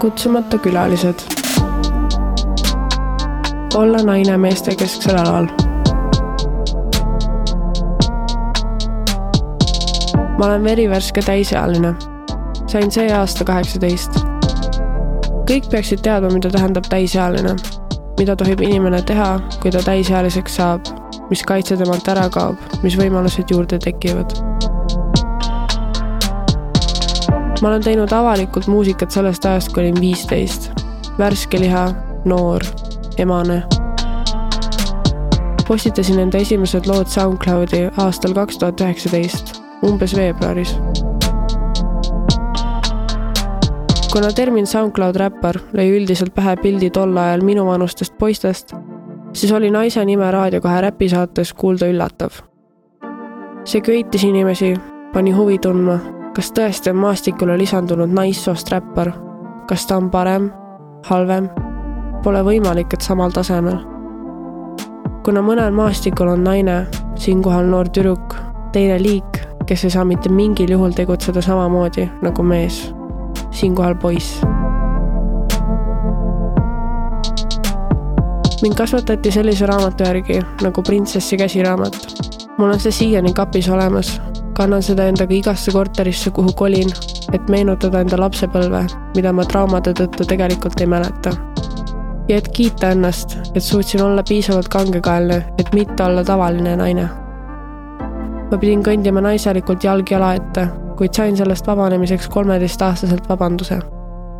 kutsumata külalised. olla naine meestekesksel alal. ma olen verivärske täisealine. sain see aasta kaheksateist. kõik peaksid teadma, mida tähendab täisealine, mida tohib inimene teha, kui ta täisealiseks saab, mis kaitse temalt ära kaob, mis võimalused juurde tekivad ma olen teinud avalikult muusikat sellest ajast, kui olin viisteist. värske liha, noor, emane. postitasin enda esimesed lood SoundCloudi aastal kaks tuhat üheksateist, umbes veebruaris. kuna termin SoundCloud räppar lõi üldiselt pähe pildi tol ajal minuvanustest poistest, siis oli naise nime Raadio kahe räpisaates kuulda üllatav. see köitis inimesi, pani huvi tundma kas tõesti on maastikule lisandunud naissoost räppar? kas ta on parem, halvem? Pole võimalik, et samal tasemel. kuna mõnel maastikul on naine, siinkohal noor tüdruk, teine liik, kes ei saa mitte mingil juhul tegutseda samamoodi nagu mees, siinkohal poiss. mind kasvatati sellise raamatu järgi nagu Printsessi käsiraamat. mul on see siiani kapis olemas kannan seda endaga igasse korterisse, kuhu kolin, et meenutada enda lapsepõlve, mida ma traumade tõttu tegelikult ei mäleta. ja et kiita ennast, et suutsin olla piisavalt kangekaelne, et mitte olla tavaline naine. ma pidin kõndima naiselikult jalg jala ette, kuid sain sellest vabanemiseks kolmeteistaastaselt vabanduse.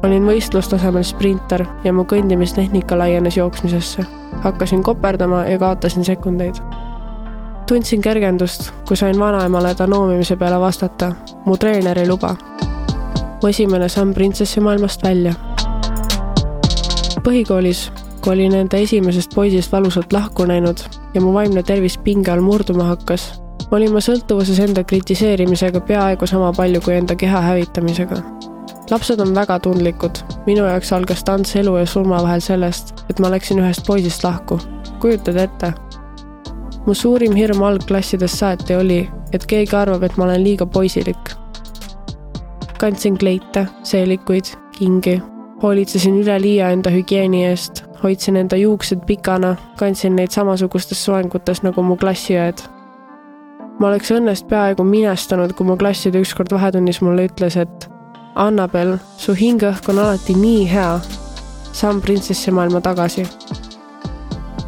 olin võistlustasemel sprinter ja mu kõndimistehnika laienes jooksmisesse. hakkasin koperdama ja kaotasin sekundeid tundsin kergendust, kui sain vanaemale ta noomimise peale vastata. mu treener ei luba. mu esimene samm printsessimaailmast välja. põhikoolis, kui olin enda esimesest poisist valusalt lahku näinud ja mu vaimne tervis pinge all murduma hakkas, olin ma sõltuvuses enda kritiseerimisega peaaegu sama palju kui enda keha hävitamisega. lapsed on väga tundlikud. minu jaoks algas tants elu ja surma vahel sellest, et ma läksin ühest poisist lahku. kujutad ette mu suurim hirm algklassidest saati oli, et keegi arvab, et ma olen liiga poisilik. kandsin kleite, seelikuid, kingi, hoolitsesin üleliia enda hügieeni eest, hoidsin enda juuksed pikana, kandsin neid samasugustes soengutes nagu mu klassiõed. ma oleks õnnest peaaegu minestanud, kui mu klasside ükskord vahetunnis mulle ütles, et Annabel, su hingeõhk on alati nii hea. samm printsessimaailma tagasi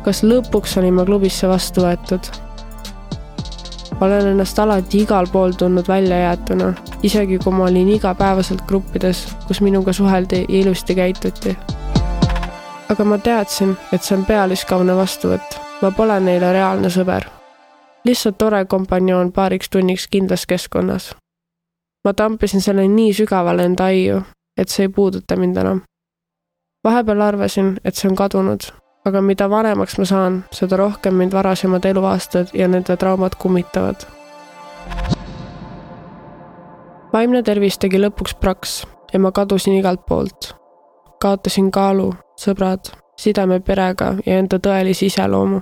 kas lõpuks olin ma klubisse vastu võetud? olen ennast alati igal pool tundnud väljajäetuna, isegi kui ma olin igapäevaselt gruppides, kus minuga suheldi ja ilusti käituti. aga ma teadsin, et see on pealiskaudne vastuvõtt, ma pole neile reaalne sõber. lihtsalt tore kompanjoon paariks tunniks kindlas keskkonnas. ma tampisin selle nii sügavale enda aiu, et see ei puuduta mind enam. vahepeal arvasin, et see on kadunud aga mida vanemaks ma saan, seda rohkem mind varasemad eluaastad ja nende traumad kummitavad. vaimne tervis tegi lõpuks praks ja ma kadusin igalt poolt. kaotasin kaalu, sõbrad, sideme perega ja enda tõelise iseloomu.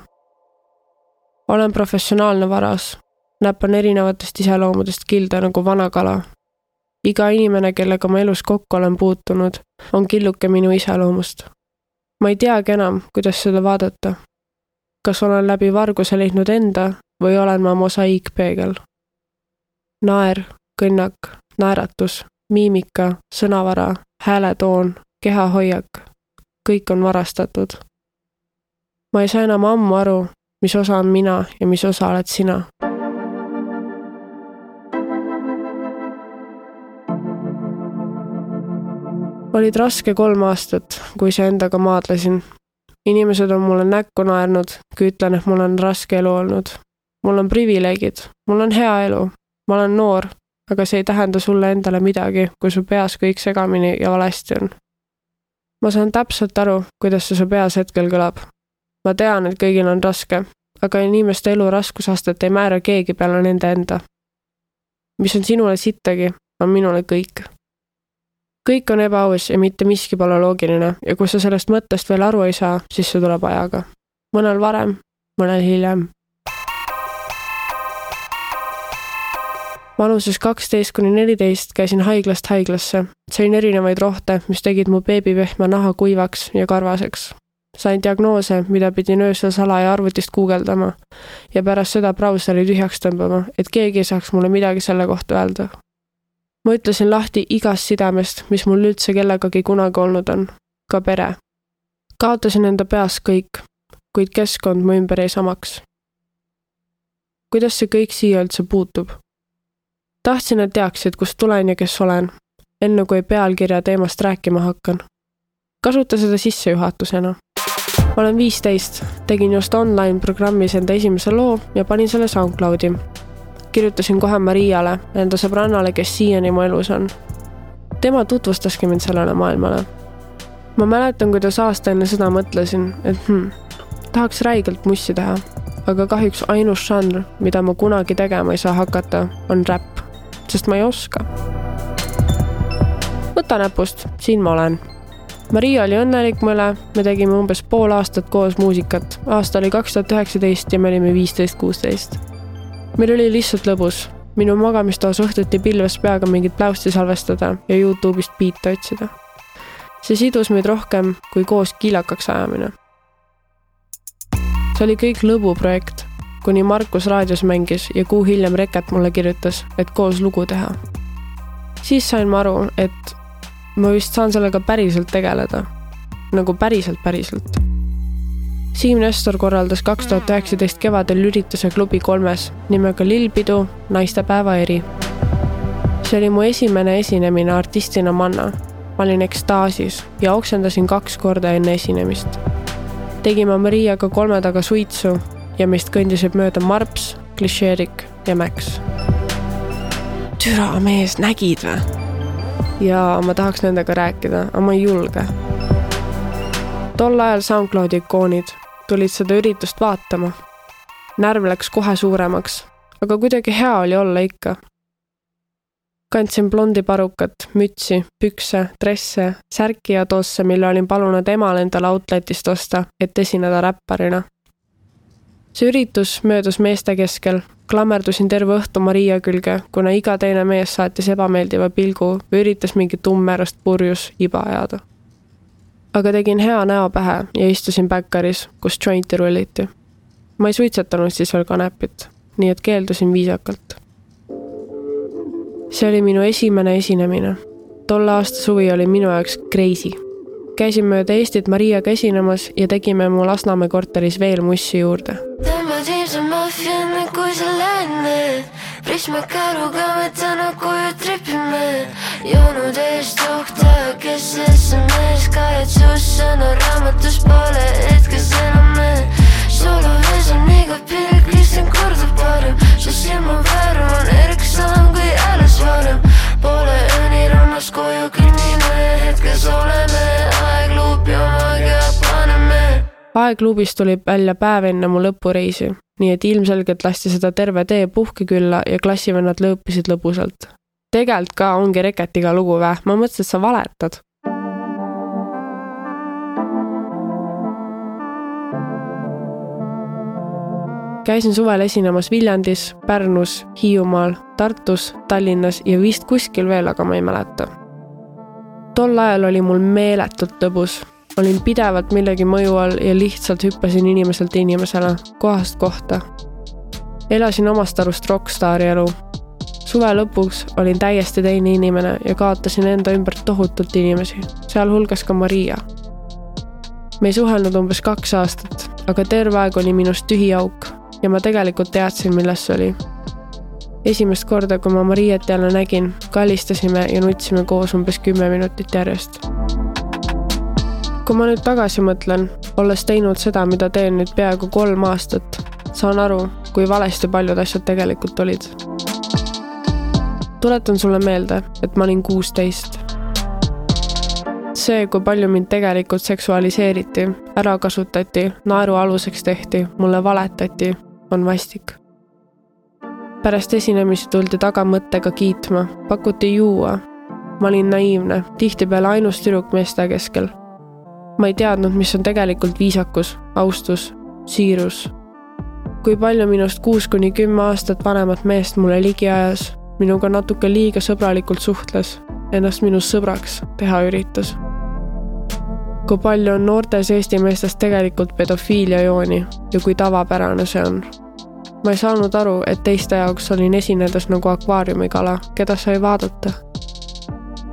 olen professionaalne varas, näpan erinevatest iseloomudest kilda nagu vana kala. iga inimene, kellega ma elus kokku olen puutunud, on killuke minu iseloomust ma ei teagi enam, kuidas seda vaadata. kas olen läbi varguse leidnud enda või olen ma mosaiikpeegel? naer, kõnnak, naeratus, miimika, sõnavara, hääletoon, kehahoiak, kõik on varastatud. ma ei saa enam ammu aru, mis osa on mina ja mis osa oled sina olid raske kolm aastat, kui iseendaga maadlesin. inimesed on mulle näkku naernud, kui ütlen, et mul on raske elu olnud. mul on privileegid, mul on hea elu, ma olen noor, aga see ei tähenda sulle endale midagi, kui su peas kõik segamini ja valesti on. ma saan täpselt aru, kuidas see su peas hetkel kõlab. ma tean, et kõigil on raske, aga inimeste elu raskusastet ei määra keegi peale nende enda. mis on sinule sittagi, on minule kõik kõik on ebaaus ja mitte miski pole loogiline ja kui sa sellest mõttest veel aru ei saa, siis see tuleb ajaga. mõnel varem, mõnel hiljem. vanuses kaksteist kuni neliteist käisin haiglast haiglasse, sain erinevaid rohte, mis tegid mu beebipehme naha kuivaks ja karvaseks. sain diagnoose, mida pidin öösel salaja arvutist guugeldama ja pärast seda brauseri tühjaks tõmbama, et keegi ei saaks mulle midagi selle kohta öelda. Ma ütlesin lahti igast sidemest, mis mul üldse kellegagi kunagi olnud on, ka pere. kaotasin enda peas kõik, kuid keskkond mu ümber jäi samaks. kuidas see kõik siia üldse puutub? tahtsin, et teaksid, kust tulen ja kes olen, enne kui pealkirja teemast rääkima hakkan. kasuta seda sissejuhatusena. olen viisteist, tegin just online programmis enda esimese loo ja panin selle SoundCloudi. Kirjutasin kohe Mariale, enda sõbrannale, kes siiani mu elus on. tema tutvustaski mind sellele maailmale. ma mäletan, kuidas aasta enne seda mõtlesin, et hm, tahaks räigelt mussi teha aga kahjuks ainus žanr, mida ma kunagi tegema ei saa hakata, on räpp sest ma ei oska. võta näpust, siin ma olen. Maria oli õnnelik mu üle, me tegime umbes pool aastat koos muusikat. aasta oli kaks tuhat üheksateist ja me olime viisteist, kuusteist. Meil oli lihtsalt lõbus. minu magamistoas õhtuti pilves peaga mingit pläusti salvestada ja Youtube'ist biite otsida. see sidus meid rohkem kui koos kiilakaks ajamine. see oli kõik lõbuprojekt kuni Markus raadios mängis ja kuu hiljem Reket mulle kirjutas, et koos lugu teha. siis sain ma aru, et ma vist saan sellega päriselt tegeleda. nagu päriselt, päriselt. Siim Nestor korraldas kaks tuhat üheksateist kevadel ürituse klubi kolmes nimega Lillpidu naistepäeva eri. see oli mu esimene esinemine artistina Manna. ma olin ekstaasis ja oksendasin kaks korda enne esinemist. tegime Mariaga kolme taga suitsu ja meist kõndisid mööda Marps, Klišeerik ja Max. türa mees, nägid või? ja ma tahaks nendega rääkida, aga ma ei julge. Tol ajal SoundCloudi ikoonid tulid seda üritust vaatama. närv läks kohe suuremaks, aga kuidagi hea oli olla ikka. kandsin blondi parukat, mütsi, pükse, dresse, särki ja tosse, mille olin palunud emal endale outletist osta, et esineda räpparina see üritus möödus meeste keskel, klammerdusin terve õhtu Maria külge, kuna iga teine mees saatis ebameeldiva pilgu või üritas mingit umbmäärast purjus iba ajada. Aga tegin hea näo pähe ja istusin backeris, kus jointi rulliti. ma ei suitsetanud siis veel kanepit, nii et keeldusin viisakalt. see oli minu esimene esinemine. tolle aasta suvi oli minu jaoks crazy käisin mööda Eestit Mariaga esinemas ja tegime mu Lasnamäe korteris veel mussi juurde. tõmbad ilmsema fänne, kui sa lähed, prisma käruga me täna koju tripime. joonud eest juhta, kes SMS kahetsus sõna raamatus pole hetkes enam me. solo vees on iga paneme. aegluubis tuli välja päev enne mu lõpureisi, nii et ilmselgelt lasti seda terve tee puhkekülla ja klassivennad lõõpisid lõbusalt. tegelikult ka ongi Reketiga lugu vä, ma mõtlesin, et sa valetad käisin suvel esinemas Viljandis, Pärnus, Hiiumaal, Tartus, Tallinnas ja vist kuskil veel, aga ma ei mäleta. tol ajal oli mul meeletult lõbus, olin pidevalt millegi mõju all ja lihtsalt hüppasin inimeselt inimesele, kohast kohta. elasin omast arust rokkstaari elu. suve lõpuks olin täiesti teine inimene ja kaotasin enda ümber tohutult inimesi, sealhulgas ka Maria. me ei suhelnud umbes kaks aastat, aga terve aeg oli minust tühi auk ja ma tegelikult teadsin, milles see oli. esimest korda, kui ma Mariet jälle nägin, kallistasime ja nutsime koos umbes kümme minutit järjest. Kui ma nüüd tagasi mõtlen, olles teinud seda, mida teen nüüd peaaegu kolm aastat, saan aru, kui valesti paljud asjad tegelikult olid. tuletan sulle meelde, et ma olin kuusteist see, kui palju mind tegelikult seksualiseeriti, ära kasutati, naeru aluseks tehti, mulle valetati, on vastik. pärast esinemisi tuldi tagamõttega kiitma, pakuti juua. ma olin naiivne, tihtipeale ainus tüdruk meeste keskel. Ma ei teadnud, mis on tegelikult viisakus, austus, siirus. kui palju minust kuus kuni kümme aastat vanemat meest mulle ligi ajas, minuga natuke liiga sõbralikult suhtles, ennast minust sõbraks teha üritas. kui palju on noortes Eesti meestes tegelikult pedofiilia jooni ja kui tavapärane see on. ma ei saanud aru, et teiste jaoks olin esinedes nagu akvaariumikala, keda sai vaadata.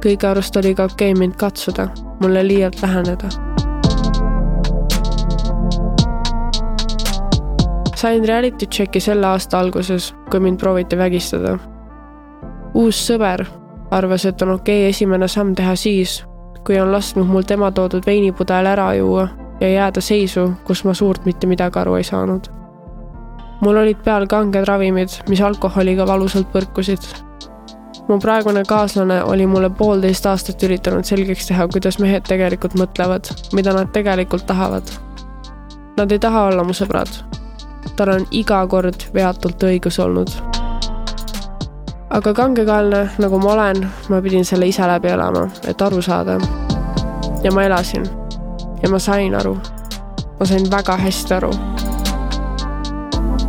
kõigi arust oli ka okei okay mind katsuda, mulle liialt läheneda sain reality checki selle aasta alguses, kui mind prooviti vägistada. uus sõber arvas, et on okei okay esimene samm teha siis, kui on lasknud mul tema toodud veinipudel ära juua ja jääda seisu, kus ma suurt mitte midagi aru ei saanud. mul olid peal kanged ravimid, mis alkoholiga valusalt põrkusid. mu praegune kaaslane oli mulle poolteist aastat üritanud selgeks teha, kuidas mehed tegelikult mõtlevad, mida nad tegelikult tahavad. Nad ei taha olla mu sõbrad tal on iga kord veatult õigus olnud. aga kangekaelne, nagu ma olen, ma pidin selle ise läbi elama, et aru saada. ja ma elasin. ja ma sain aru. ma sain väga hästi aru.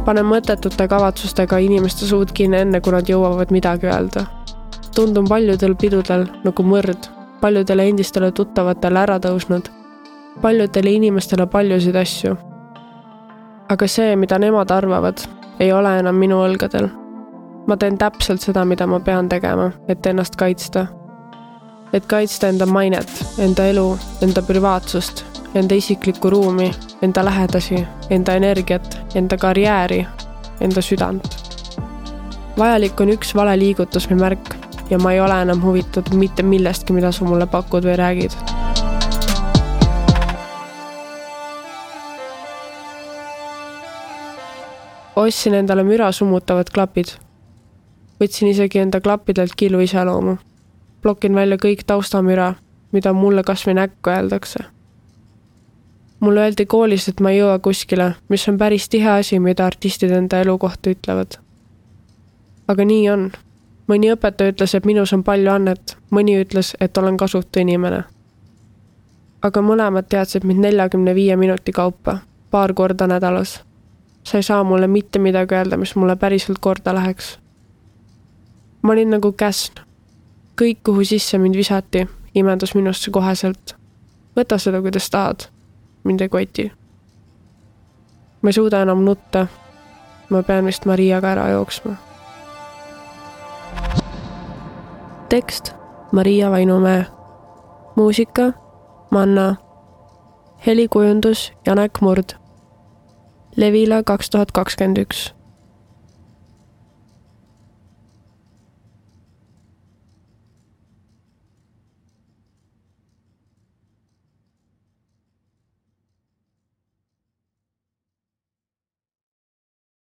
panen mõttetute kavatsustega inimeste suud kinni enne, kui nad jõuavad midagi öelda. tundun paljudel pidudel nagu mõrd, paljudele endistele tuttavatele ära tõusnud paljudele inimestele paljusid asju aga see, mida nemad arvavad, ei ole enam minu õlgadel. ma teen täpselt seda, mida ma pean tegema, et ennast kaitsta. et kaitsta enda mainet, enda elu, enda privaatsust, enda isiklikku ruumi, enda lähedasi, enda energiat, enda karjääri, enda südant. vajalik on üks vale liigutus või märk ja ma ei ole enam huvitatud mitte millestki, mida sa mulle pakud või räägid ostsin endale müra summutavad klapid. võtsin isegi enda klappidelt killu iseloomu. blokin välja kõik taustamüra, mida mulle kas või näkku öeldakse. mulle öeldi koolis, et ma ei jõua kuskile, mis on päris tihe asi, mida artistid enda elu kohta ütlevad. aga nii on. mõni õpetaja ütles, et minus on palju annet, mõni ütles, et olen kasutu inimene. aga mõlemad teadsid mind neljakümne viie minuti kaupa, paar korda nädalas sa ei saa mulle mitte midagi öelda, mis mulle päriselt korda läheks. ma olin nagu käsn. kõik, kuhu sisse mind visati, imendus minusse koheselt. võta seda, kuidas tahad. mind ei koti. ma ei suuda enam nutta. ma pean vist Mariaga ära jooksma. tekst Maria Vainumäe. muusika Manna. helikujundus Janek Murd Levila kaks tuhat kakskümmend üks